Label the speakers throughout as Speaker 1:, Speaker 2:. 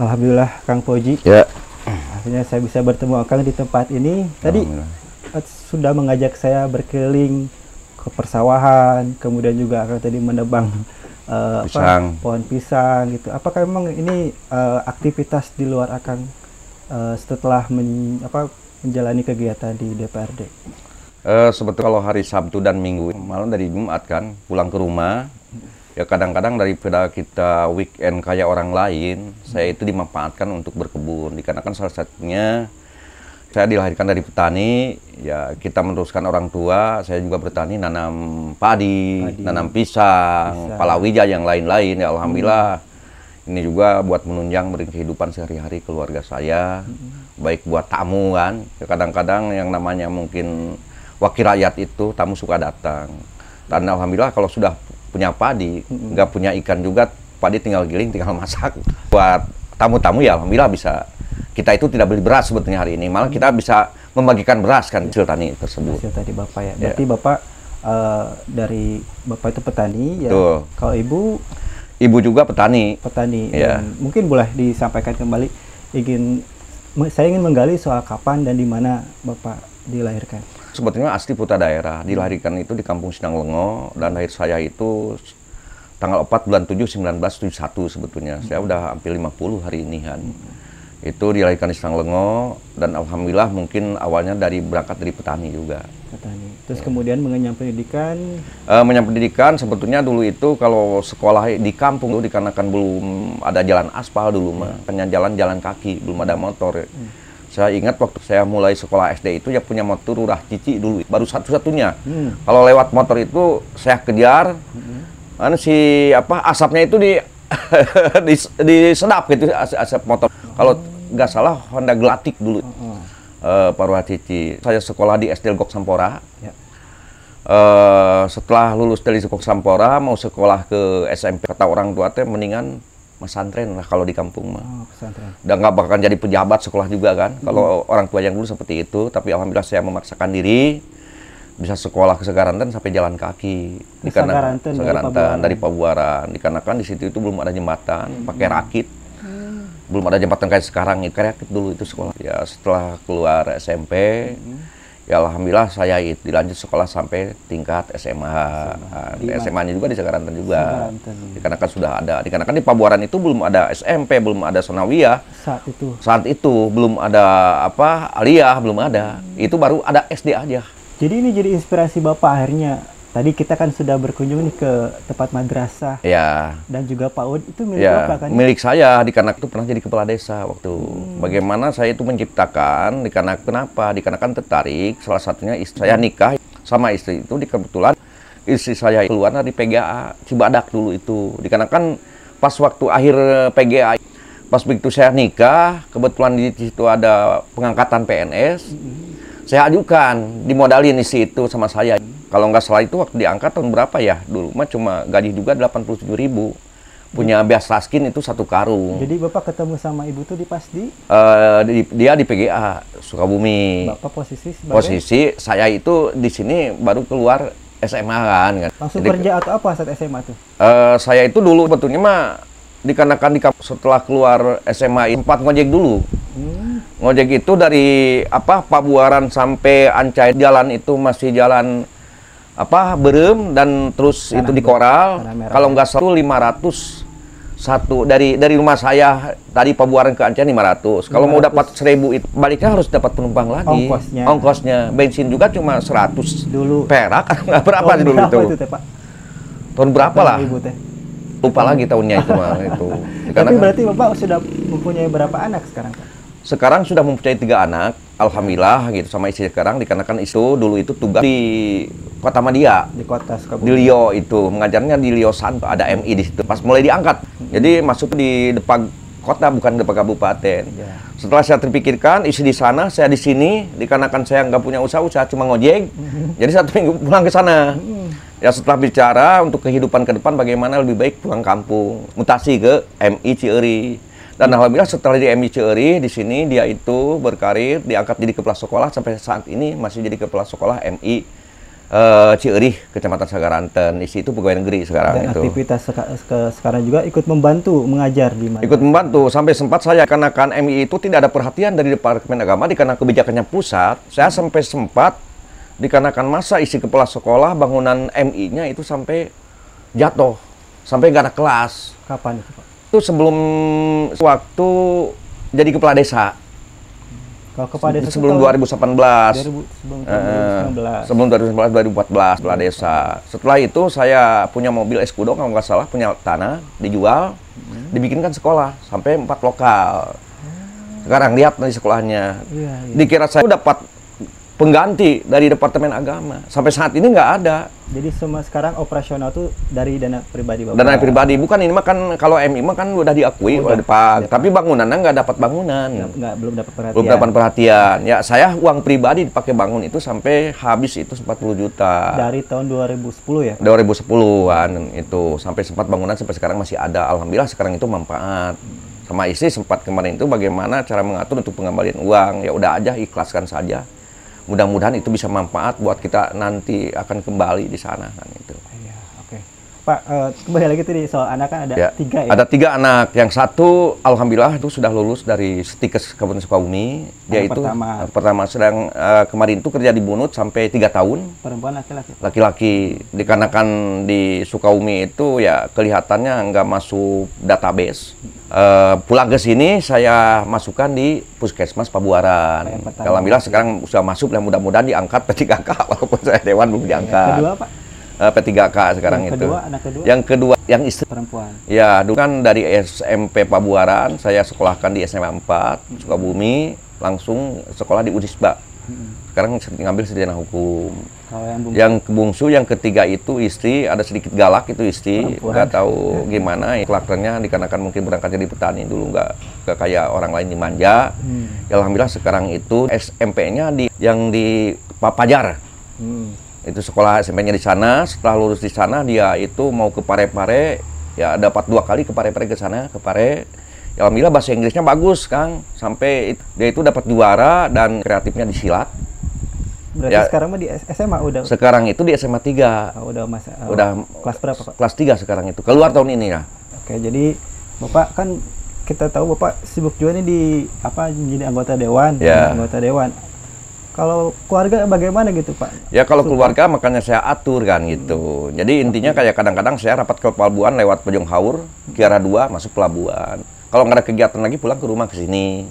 Speaker 1: Alhamdulillah Kang Poji.
Speaker 2: Ya.
Speaker 1: Akhirnya saya bisa bertemu Kang di tempat ini. Tadi sudah mengajak saya berkeliling ke persawahan, kemudian juga Kang tadi menebang eh,
Speaker 2: Pisang.
Speaker 1: apa, pohon pisang gitu. Apakah memang ini eh, aktivitas di luar Akang eh, setelah men- apa, menjalani kegiatan di DPRD?
Speaker 2: Eh, sebetulnya kalau hari Sabtu dan Minggu, malam dari Jumat kan, pulang ke rumah, ya kadang-kadang daripada kita weekend kayak orang lain, saya itu dimanfaatkan untuk berkebun. Dikarenakan salah satunya saya dilahirkan dari petani, ya kita meneruskan orang tua, saya juga bertani, nanam padi,
Speaker 1: Padi.
Speaker 2: nanam pisang,
Speaker 1: Pisang.
Speaker 2: palawija yang lain-lain, ya Alhamdulillah. Ini juga buat menunjang kehidupan sehari-hari keluarga saya, baik buat tamu kan. Ya, Kadang-kadang yang namanya mungkin wakil rakyat itu tamu suka datang. Dan alhamdulillah kalau sudah punya padi, nggak punya ikan juga, padi tinggal giling, tinggal masak. Buat tamu-tamu ya alhamdulillah bisa. Kita itu tidak beli beras sebetulnya hari ini, malah kita bisa membagikan beras kan hasil tani tersebut.
Speaker 1: Hasil tadi Bapak ya.
Speaker 2: Ya.
Speaker 1: Berarti Bapak eh, dari Bapak itu petani ya.
Speaker 2: Betul.
Speaker 1: Kalau Ibu
Speaker 2: Ibu juga petani.
Speaker 1: petani.
Speaker 2: Iya.
Speaker 1: Dan mungkin boleh disampaikan kembali ingin saya ingin menggali soal kapan dan di mana Bapak dilahirkan.
Speaker 2: Sebetulnya asli putra daerah, dilahirkan itu di Kampung Sinang Lengo dan lahir saya itu tanggal 4 bulan 7 1971 sebetulnya. Saya udah hampir 50 hari ini kan. Itu dilahirkan di Sinang Lengo dan alhamdulillah mungkin awalnya dari berangkat dari petani juga.
Speaker 1: Petani. Terus
Speaker 2: Iya.
Speaker 1: kemudian mengenyam pendidikan
Speaker 2: Eh menyambut pendidikan sebetulnya dulu itu kalau sekolah di kampung itu dikarenakan belum ada jalan aspal dulu mah, hanya jalan-jalan kaki, belum ada motor. Saya ingat waktu saya mulai sekolah SD itu ya punya motor Urah Cici dulu, baru satu-satunya.
Speaker 1: Hmm.
Speaker 2: Kalau lewat motor itu saya kejar, anu si apa asapnya itu di di, disedap gitu as- asap motor. Kalau nggak salah Honda Glatik dulu.
Speaker 1: Oh,
Speaker 2: Eh Pak Cici. Saya sekolah di SD Gok Sampora.
Speaker 1: ya.
Speaker 2: Eh, setelah lulus dari Sukuk Sampora mau sekolah ke SMP kata orang tua teh mendingan pesantren lah kalau di kampung mah.
Speaker 1: Oh, pesantren.
Speaker 2: Dan nggak bakal jadi pejabat sekolah juga kan. Kalau orang tua yang dulu seperti itu, tapi alhamdulillah saya memaksakan diri bisa sekolah ke Segaranten sampai jalan kaki.
Speaker 1: Ke Segaranten dari
Speaker 2: Segaranten
Speaker 1: Pabuaran.
Speaker 2: dari Pabuaran. Dikarenakan di situ itu belum ada jembatan,
Speaker 1: Hmm.
Speaker 2: pakai rakit. Belum ada jembatan kayak sekarang itu, kayak rakit dulu itu sekolah. Ya setelah keluar SMP,
Speaker 1: Hmm.
Speaker 2: Ya alhamdulillah saya dilanjut sekolah sampai tingkat SMA.
Speaker 1: Mana?
Speaker 2: SMA-nya juga di Segaranten juga.
Speaker 1: Segaranten.
Speaker 2: Dikarenakan sudah ada. Dikarenakan di Pabuaran itu belum ada SMP, belum ada Sonawiyah
Speaker 1: Saat itu.
Speaker 2: saat itu belum ada apa aliyah belum ada itu baru ada SD aja
Speaker 1: Jadi ini jadi inspirasi Bapak akhirnya. Tadi kita kan sudah berkunjung nih ke tempat madrasah.
Speaker 2: Ya
Speaker 1: dan juga PAUD itu milik
Speaker 2: ya
Speaker 1: Bapak kan?
Speaker 2: milik saya. Dikarenakan itu pernah jadi kepala desa waktu. Bagaimana saya itu menciptakan dikarenakan kenapa? Dikarenakan tertarik. Salah satunya istri saya nikah sama istri itu di kebetulan istri saya keluar dari PGA Cibadak dulu itu. Dikarenakan pas waktu akhir PGA pas begitu saya nikah kebetulan di situ ada pengangkatan PNS saya ajukan dimodalin isi itu sama saya. Kalau nggak salah itu waktu diangkat tahun berapa ya? Dulu mah cuma gaji juga 87.000 ribu. Punya beas raskin itu satu karung.
Speaker 1: Jadi Bapak ketemu sama Ibu tuh di pas di?
Speaker 2: Eh, di- dia di PGA Sukabumi.
Speaker 1: Bapak posisi sebagai?
Speaker 2: Posisi saya itu di sini baru keluar SMA kan kan.
Speaker 1: langsung
Speaker 2: Jadi,
Speaker 1: kerja atau apa saat SMA tuh?
Speaker 2: eh, saya itu dulu betulnya mah dikarenakan di setelah keluar SMA empat ngojek dulu ngojek itu dari apa Pabuaran sampai Ancai jalan itu masih jalan apa berem dan terus
Speaker 1: Tanah
Speaker 2: itu di koral kalau nggak salah 500 satu dari dari rumah saya tadi Pabuaran ke Ancai 500 kalau mau
Speaker 1: 500.
Speaker 2: dapat 1000 itu baliknya harus dapat penumpang lagi
Speaker 1: Ongkosnya.
Speaker 2: ongkosnya bensin juga cuma 100
Speaker 1: dulu.
Speaker 2: perak nggak berapa
Speaker 1: Tahun
Speaker 2: dulu
Speaker 1: berapa
Speaker 2: itu
Speaker 1: itu teh Pak?
Speaker 2: tahun berapa
Speaker 1: Tahun
Speaker 2: lah
Speaker 1: teh.
Speaker 2: lupa lagi tahunnya itu mah itu
Speaker 1: Tapi
Speaker 2: Karena kan-
Speaker 1: berarti Bapak sudah mempunyai berapa anak sekarang Pak?
Speaker 2: Sekarang sudah mempunyai tiga anak alhamdulillah gitu sama istri sekarang dikarenakan itu dulu itu tugas di kota Madia.
Speaker 1: Di kota
Speaker 2: di
Speaker 1: Sukabumi.
Speaker 2: Lio itu mengajarnya di Lio San ada MI di situ pas mulai diangkat. Jadi masuk di depan kota bukan depan kabupaten.
Speaker 1: Ya.
Speaker 2: setelah saya terpikirkan isi di sana saya di sini dikarenakan saya nggak punya usaha usaha cuma ngojek. Jadi satu minggu pulang ke sana. Ya setelah bicara untuk kehidupan ke depan bagaimana lebih baik pulang kampung. Mutasi ke MI Cieri dan alhamdulillah setelah di MI Cieri di sini dia itu berkarir diangkat jadi kepala sekolah sampai saat ini masih jadi kepala sekolah MI uh, Ciurih, Kecamatan Sagaranten. Isi itu pegawai negeri sekarang
Speaker 1: Dan
Speaker 2: itu.
Speaker 1: aktivitas seka ke sekarang juga ikut membantu mengajar di mana?
Speaker 2: Ikut membantu sampai sempat saya karena kan MI itu tidak ada perhatian dari Departemen Agama dikarenakan kebijakannya pusat. Saya sampai sempat dikarenakan masa isi kepala sekolah bangunan MI-nya itu sampai jatuh, sampai nggak ada kelas.
Speaker 1: Kapan itu Pak?
Speaker 2: Itu sebelum waktu jadi kepala desa.
Speaker 1: Kalau kepada desa
Speaker 2: sebelum
Speaker 1: itu tahun
Speaker 2: 2018.
Speaker 1: 2000 sebelum tahun
Speaker 2: Eh,
Speaker 1: 2019.
Speaker 2: sebelum 2019 2014 kepala desa. Setelah itu saya punya mobil Escudo kalau nggak salah punya tanah dijual, dibikinkan sekolah sampai empat lokal. Sekarang lihat dari sekolahnya.
Speaker 1: Iya, iya.
Speaker 2: Dikira saya dapat pengganti dari Departemen Agama. Sampai saat ini nggak ada.
Speaker 1: Jadi semua sekarang operasional tuh dari dana pribadi Bapak.
Speaker 2: Dana pribadi bukan ini mah kan kalau MI mah kan udah diakui
Speaker 1: Udah.
Speaker 2: oleh Depak. Tapi bangunannya nggak dapat bangunan.
Speaker 1: Nggak, nggak- belum dapat perhatian.
Speaker 2: belum dapat perhatian. Ya saya uang pribadi dipakai bangun itu sampai habis itu 40 juta.
Speaker 1: Dari tahun 2010 ya.
Speaker 2: 2010-an itu sampai sempat bangunan sampai sekarang masih ada. Alhamdulillah sekarang itu manfaat. Sama istri sempat kemarin itu bagaimana cara mengatur untuk pengembalian uang. Ya udah aja ikhlaskan saja. Mudah-mudahan itu bisa manfaat buat kita nanti akan kembali di sana kan itu.
Speaker 1: Iya, oke. Pak, eh, kembali lagi tadi soal anak kan ada
Speaker 2: Ya,
Speaker 1: tiga ya.
Speaker 2: Ada tiga anak. Yang satu, alhamdulillah itu sudah lulus dari Stikes Kabupaten Sukabumi. Dia itu
Speaker 1: pertama.
Speaker 2: pertama sedang eh, kemarin itu kerja di Bunut sampai tiga tahun.
Speaker 1: Perempuan laki-laki.
Speaker 2: Laki-laki dikarenakan di Sukabumi itu ya kelihatannya nggak masuk database. Eh, pulang ke sini saya masukkan di Puskesmas Pabuaran. Alhamdulillah sekarang sudah masuk dan mudahan-mudahan diangkat P3K walaupun saya dewan belum diangkat.
Speaker 1: Kedua Pak,
Speaker 2: Eh, P3K sekarang
Speaker 1: Yang
Speaker 2: itu.
Speaker 1: kedua, anak kedua?
Speaker 2: Yang kedua, yang istri
Speaker 1: perempuan.
Speaker 2: Ya, dulu kan dari SMP Pabuaran, saya sekolahkan di SMA 4, Sukabumi, langsung sekolah di Unisba. Sekarang ngambil sarjana hukum.
Speaker 1: Kalau yang bungsu
Speaker 2: Yang bungsu, yang ketiga itu istri, ada sedikit galak itu istri, nggak tahu gimana ya. Karakternya dikarenakan mungkin berangkat jadi petani dulu nggak nggak kayak orang lain dimanja.
Speaker 1: Hmm.
Speaker 2: Ya, Alhamdulillah sekarang itu SMP-nya di yang di Papajar
Speaker 1: Hmm.
Speaker 2: itu sekolah SMP-nya di sana setelah lulus di sana dia itu mau ke Parepare ya dapat dua kali ke Parepare ke sana ke Pare ya alhamdulillah bahasa Inggrisnya bagus Kang sampai dia itu dapat juara dan kreatifnya di silat
Speaker 1: Berarti
Speaker 2: Ya.
Speaker 1: sekarang mah di SMA udah
Speaker 2: sekarang itu di SMA 3
Speaker 1: oh, udah masa oh,
Speaker 2: udah
Speaker 1: kelas berapa Pak?
Speaker 2: kelas 3 sekarang itu keluar tahun ini ya
Speaker 1: Oke, jadi Bapak kan kita tahu Bapak sibuk juga nih di apa menjadi anggota dewan,
Speaker 2: Ya.
Speaker 1: anggota dewan. Kalau keluarga bagaimana gitu Pak?
Speaker 2: ya kalau keluarga makanya saya atur kan gitu jadi intinya kayak kadang-kadang saya rapat ke pelabuhan lewat Pejong Haur Kiara 2 masuk pelabuhan kalau nggak ada kegiatan lagi pulang ke rumah ke sini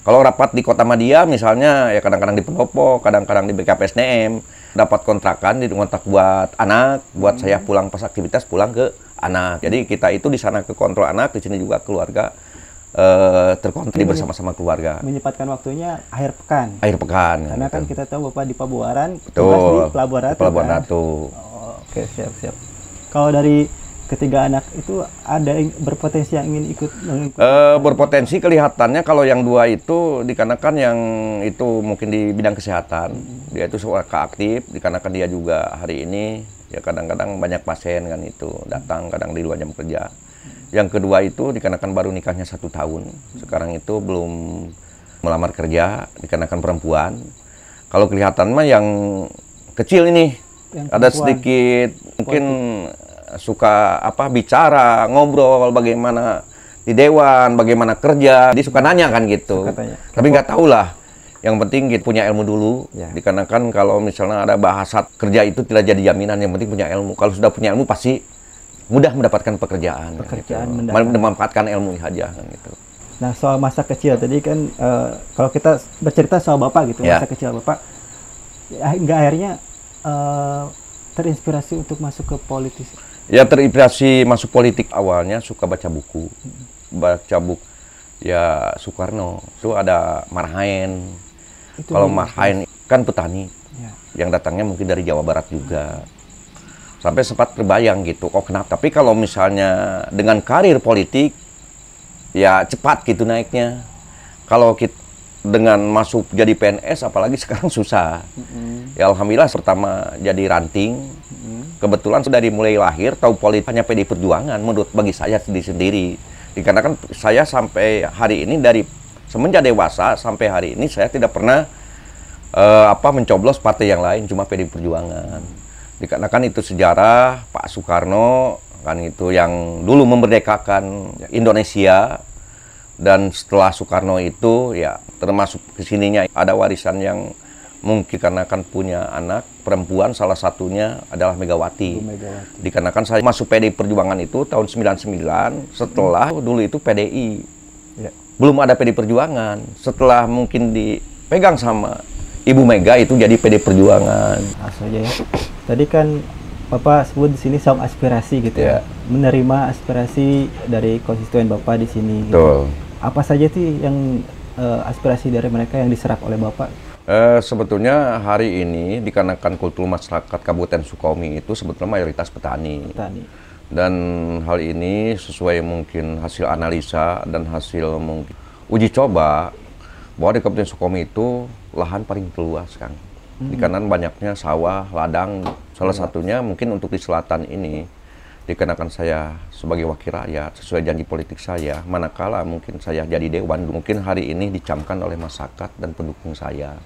Speaker 2: Kalau rapat di Kota Madia misalnya ya kadang-kadang di Pendopo, kadang-kadang di BKPSDM, dapat kontrakan di kontrak buat anak, buat saya pulang pas aktivitas pulang ke anak. Jadi kita itu di sana ke kontrol anak, di sini juga keluarga eh terkontrol bersama-sama keluarga.
Speaker 1: Menyempatkan waktunya akhir pekan.
Speaker 2: Akhir pekan.
Speaker 1: Karena kan kita tahu Bapak di Pabuaran, tugas di
Speaker 2: Betul.
Speaker 1: Pelabuhan Ratu.
Speaker 2: Pelabuhan
Speaker 1: kan?
Speaker 2: Ratu.
Speaker 1: Oh, Oke, siap, siap. Kalau dari ketiga anak itu ada yang berpotensi yang ingin ikut
Speaker 2: Eh, berpotensi kelihatannya kalau yang dua itu dikarenakan yang itu mungkin di bidang kesehatan. Dia itu seorang aktif dikarenakan dia juga hari ini ya kadang-kadang banyak pasien kan itu datang kadang di luar jam kerja. Yang kedua itu dikarenakan baru nikahnya satu tahun. Sekarang itu belum melamar kerja dikarenakan perempuan. Kalau kelihatan mah yang kecil ini
Speaker 1: Yang
Speaker 2: ada sedikit mungkin suka apa bicara ngobrol bagaimana di dewan bagaimana kerja dia suka nanya kan gitu
Speaker 1: Suka tanya.
Speaker 2: tapi nggak tahu lah yang penting gitu, punya ilmu dulu
Speaker 1: Ya.
Speaker 2: dikarenakan kalau misalnya ada bahasa kerja itu tidak jadi jaminan yang penting punya ilmu kalau sudah punya ilmu pasti mudah mendapatkan pekerjaan kan
Speaker 1: Pekerjaan
Speaker 2: gitu.
Speaker 1: mendatang.
Speaker 2: memanfaatkan ilmu saja kan gitu
Speaker 1: Nah, soal masa kecil tadi kan eh, kalau kita bercerita soal Bapak gitu,
Speaker 2: Ya.
Speaker 1: masa kecil Bapak ya, hingga akhirnya eh, terinspirasi untuk masuk ke politis.
Speaker 2: Ya terinspirasi masuk politik awalnya suka baca buku, baca buku ya Soekarno itu ada Marhaen.
Speaker 1: Itu
Speaker 2: Kalau Marhaen kan petani
Speaker 1: Ya.
Speaker 2: yang datangnya mungkin dari Jawa Barat juga. Sampai sempat terbayang gitu, oh kenapa? Tapi kalau misalnya dengan karir politik ya cepat gitu naiknya. Kalau kita dengan masuk jadi PNS apalagi sekarang susah. Ya alhamdulillah pertama jadi ranting. Kebetulan sudah dari mulai lahir tahu politik hanya PD Perjuangan menurut bagi saya sendiri sendiri. Dikarenakan saya sampai hari ini dari semenjak dewasa sampai hari ini saya tidak pernah eh, apa mencoblos partai yang lain cuma PD Perjuangan. Dikarenakan itu sejarah Pak Soekarno kan itu yang dulu memerdekakan Indonesia dan setelah Soekarno itu ya termasuk ke sininya ada warisan yang mungkin karena kan punya anak perempuan salah satunya adalah Megawati.
Speaker 1: Megawati.
Speaker 2: Dikarenakan saya masuk PDI Perjuangan itu tahun 99 setelah dulu itu PDI.
Speaker 1: Ya.
Speaker 2: Belum ada PDI Perjuangan. Setelah mungkin dipegang sama Ibu Mega itu jadi PDI Perjuangan.
Speaker 1: Langsung aja ya. Tadi kan Bapak sebut di sini saung aspirasi gitu ya.
Speaker 2: Ya.
Speaker 1: Menerima aspirasi dari konstituen Bapak di sini. gitu. Apa saja sih yang eh, aspirasi dari mereka yang diserap oleh Bapak?
Speaker 2: Eh, sebetulnya hari ini dikarenakan kultur masyarakat Kabupaten Sukabumi itu sebetulnya mayoritas petani.
Speaker 1: Petani.
Speaker 2: Dan hal ini sesuai mungkin hasil analisa dan hasil mungkin uji coba bahwa di Kabupaten Sukabumi itu lahan paling luas, Kang. Di kanan banyaknya sawah, ladang, salah satunya mungkin untuk di selatan ini dikenakan saya sebagai wakil rakyat sesuai janji politik saya manakala mungkin saya jadi dewan mungkin hari ini dicamkan oleh masyarakat dan pendukung saya.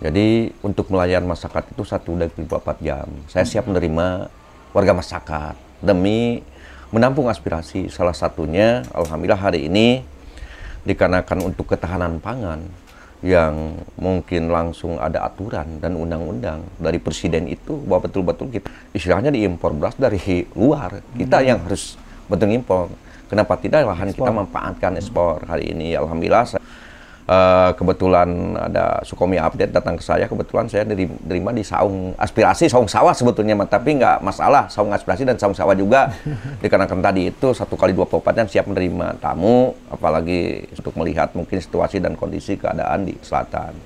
Speaker 2: Jadi untuk melayan masyarakat itu satu dari 24 jam. Saya siap menerima warga masyarakat demi menampung aspirasi. Salah satunya alhamdulillah hari ini dikarenakan untuk ketahanan pangan yang mungkin langsung ada aturan dan undang-undang dari presiden itu bahwa betul-betul kita istilahnya diimpor beras dari luar. Kita yang harus betul impor. Kenapa tidak lahan kita memanfaatkan ekspor hari ini? Alhamdulillah eh, kebetulan ada Sukomi update datang ke saya. Kebetulan saya diterima di saung aspirasi saung sawah sebetulnya tapi nggak masalah saung aspirasi dan saung sawah juga. Dikarenakan tadi itu satu kali dua dan siap menerima tamu apalagi untuk melihat mungkin situasi dan kondisi keadaan di selatan.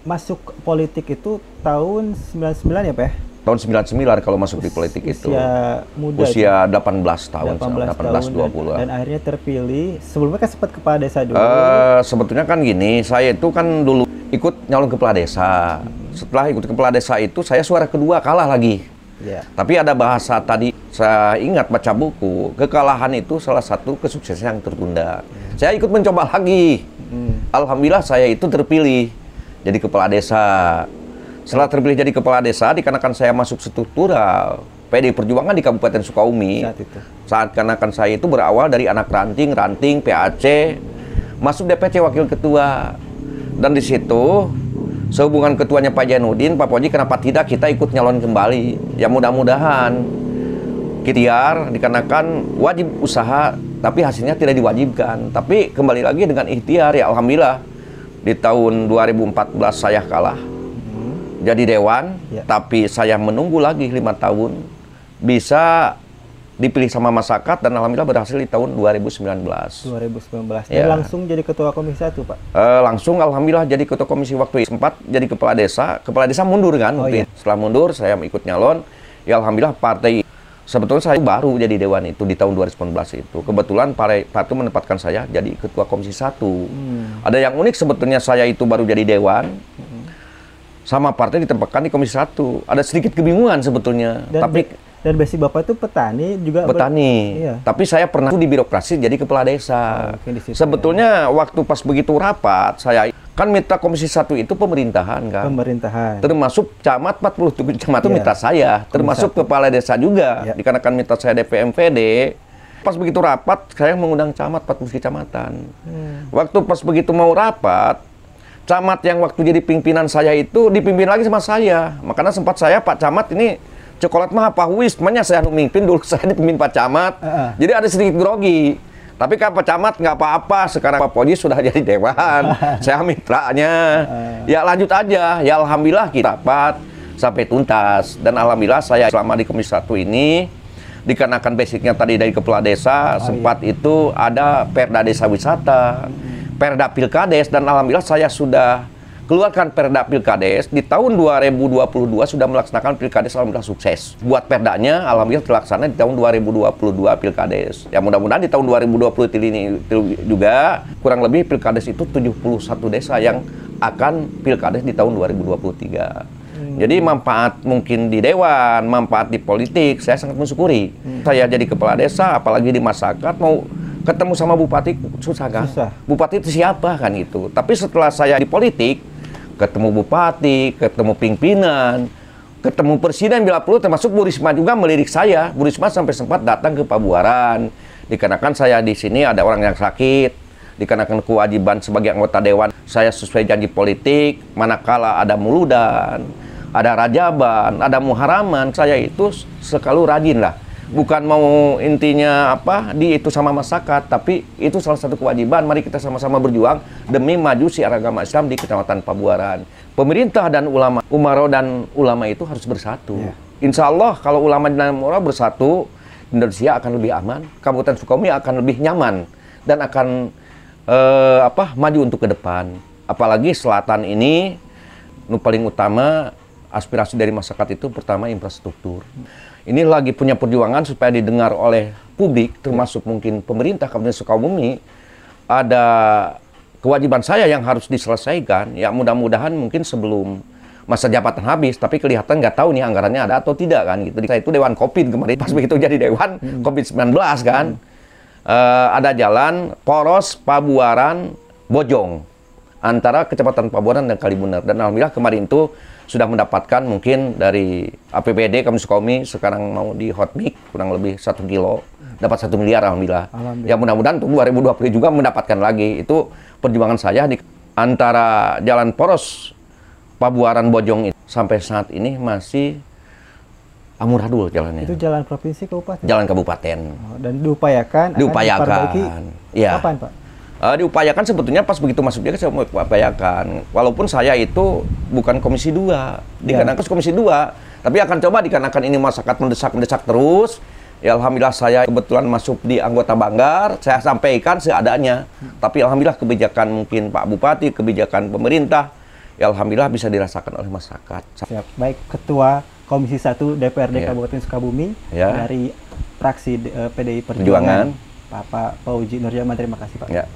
Speaker 1: Masuk politik itu tahun 99 ya, Pak?
Speaker 2: Tahun 99 kalau masuk di politik itu
Speaker 1: Usia muda.
Speaker 2: usia 18 tahun
Speaker 1: 18,
Speaker 2: 18,
Speaker 1: tahun
Speaker 2: 20
Speaker 1: dan, dan akhirnya terpilih. Sebelumnya kan sempat kepala desa dulu.
Speaker 2: Eh, sebetulnya kan gini, saya itu kan dulu ikut nyalon kepala desa. Setelah ikut kepala desa itu, saya suara kedua kalah lagi.
Speaker 1: ya.
Speaker 2: Tapi ada bahasa tadi, saya ingat baca buku, kekalahan itu salah satu kesuksesan yang tertunda. Saya ikut mencoba lagi. Alhamdulillah saya itu terpilih jadi kepala desa. Setelah terpilih jadi kepala desa, dikarenakan saya masuk struktural PDI Perjuangan di Kabupaten Sukabumi.
Speaker 1: Saat itu.
Speaker 2: Saat karenakan saya itu berawal dari anak ranting, ranting, PAC, masuk DPC wakil ketua. Dan di situ sehubungan ketuanya Pak Jainuddin, Pak Poji kenapa tidak kita ikut nyalon kembali? Ya mudah-mudahan ikhtiar dikarenakan wajib usaha tapi hasilnya tidak diwajibkan. Tapi kembali lagi dengan ikhtiar ya alhamdulillah di tahun 2014 saya kalah jadi dewan,
Speaker 1: Ya.
Speaker 2: tapi saya menunggu lagi lima tahun bisa dipilih sama masyarakat dan alhamdulillah berhasil di tahun 2019.
Speaker 1: 2019. Dan
Speaker 2: Ya.
Speaker 1: langsung jadi ketua komisi 1, Pak.
Speaker 2: Eh, langsung alhamdulillah jadi ketua komisi waktu itu. sempat jadi kepala desa, kepala desa mundur kan
Speaker 1: Oh, iya.
Speaker 2: itu. Setelah mundur saya ikut nyalon, ya alhamdulillah partai sebetulnya saya baru jadi dewan itu di tahun 2019 itu. Kebetulan partai partai menempatkan saya jadi ketua komisi 1.
Speaker 1: Hmm.
Speaker 2: Ada yang unik sebetulnya saya itu baru jadi dewan. Sama partai ditempatkan di komisi 1. Ada sedikit kebingungan sebetulnya.
Speaker 1: Dan
Speaker 2: Tapi
Speaker 1: dan basic Bapak itu petani juga
Speaker 2: petani.
Speaker 1: Iya.
Speaker 2: Tapi saya pernah di birokrasi jadi kepala desa.
Speaker 1: Oh,
Speaker 2: Sebetulnya waktu pas begitu rapat saya kan minta komisi satu itu pemerintahan kan.
Speaker 1: pemerintahan.
Speaker 2: termasuk camat 47 camat itu
Speaker 1: Iya.
Speaker 2: minta saya, termasuk
Speaker 1: satu.
Speaker 2: kepala desa juga.
Speaker 1: Iya.
Speaker 2: Dikarenakan minta saya DPMPD. Pas begitu rapat saya mengundang camat 40 kecamatan.
Speaker 1: Hmm.
Speaker 2: Waktu pas begitu mau rapat, camat yang waktu jadi pimpinan saya itu dipimpin lagi sama saya. Makanya sempat saya Pak Camat ini coklat mah apa wis, makanya saya nu mimpin dulu saya dipimpin Pak Camat.
Speaker 1: Heeh.
Speaker 2: Jadi ada sedikit grogi. Tapi kan Pak Camat nggak apa-apa, sekarang Pak Poji sudah jadi dewan, saya mitranya. Ya lanjut aja, ya Alhamdulillah kita dapat sampai tuntas. Dan Alhamdulillah saya selama di Komisi 1 ini, dikarenakan basicnya tadi dari kepala desa, sempat itu ada Perda Desa Wisata, Perda Pilkades, dan Alhamdulillah saya sudah keluarkan Perda Pilkades di tahun 2022 sudah melaksanakan Pilkades alhamdulillah sukses. Buat Perdanya alhamdulillah terlaksana di tahun 2022 Pilkades. Ya mudah-mudahan di tahun 2020 ini juga kurang lebih Pilkades itu 71 desa yang akan Pilkades di tahun 2023. Jadi manfaat mungkin di dewan, manfaat di politik, saya sangat mensyukuri. Saya jadi kepala desa, apalagi di masyarakat mau ketemu sama bupati susah kan?
Speaker 1: Susah.
Speaker 2: Bupati itu siapa kan itu. Tapi setelah saya di politik, ketemu bupati, ketemu pimpinan, ketemu presiden bila perlu termasuk Bu Risma juga melirik saya. Bu Risma sampai sempat datang ke Pabuaran. Dikarenakan saya di sini ada orang yang sakit, dikarenakan kewajiban sebagai anggota dewan saya sesuai janji politik, manakala ada muludan, ada rajaban, ada muharaman, saya itu selalu rajin lah bukan mau intinya apa di itu sama masyarakat, tapi itu salah satu kewajiban. Mari kita sama-sama berjuang demi maju si agama Islam di Kecamatan Pabuaran. Pemerintah dan ulama, umaro dan ulama itu harus bersatu. Yeah. Insya Allah kalau ulama dan umaro bersatu, Indonesia akan lebih aman, Kabupaten Sukabumi akan lebih nyaman dan akan eh, apa maju untuk ke depan. Apalagi selatan ini, nu paling utama aspirasi dari masyarakat itu pertama infrastruktur ini lagi punya perjuangan supaya didengar oleh publik, termasuk mungkin pemerintah Kabupaten Sukabumi, ada kewajiban saya yang harus diselesaikan. Ya mudah-mudahan mungkin sebelum masa jabatan habis, tapi kelihatan nggak tahu nih anggarannya ada atau tidak kan gitu. Saya itu Dewan Covid kemarin pas begitu jadi Dewan hmm. Covid-19 kan. Hmm. Uh, ada jalan Poros Pabuaran Bojong antara Kecepatan Pabuaran dan Kalibunar dan alhamdulillah kemarin itu sudah mendapatkan mungkin dari APBD kami Sukabumi sekarang mau di hot mic kurang lebih satu kilo dapat satu miliar alhamdulillah. alhamdulillah. Ya mudah-mudahan untuk 2020 juga mendapatkan lagi itu perjuangan saya di antara Jalan Poros Pabuaran Bojong itu sampai saat ini masih amburadul jalannya.
Speaker 1: Itu jalan provinsi kabupaten.
Speaker 2: Jalan kabupaten.
Speaker 1: Oh, dan diupayakan.
Speaker 2: Diupayakan.
Speaker 1: Ya. Kapan pak?
Speaker 2: Uh, diupayakan sebetulnya pas begitu masuk dia saya upayakan. Walaupun saya itu bukan komisi dua, dikarenakan ya. komisi dua, tapi akan coba dikarenakan ini masyarakat mendesak-mendesak terus. Ya alhamdulillah saya kebetulan masuk di anggota Banggar, saya sampaikan seadanya. Tapi alhamdulillah kebijakan mungkin Pak Bupati, kebijakan pemerintah, ya alhamdulillah bisa dirasakan oleh masyarakat.
Speaker 1: Siap. Baik Ketua Komisi 1 DPRD ya. Kabupaten Sukabumi ya. dari fraksi uh, eh, PDI Perjuangan. Perjuangan. Bapak Pauji Nurjaman terima kasih Pak. Ya.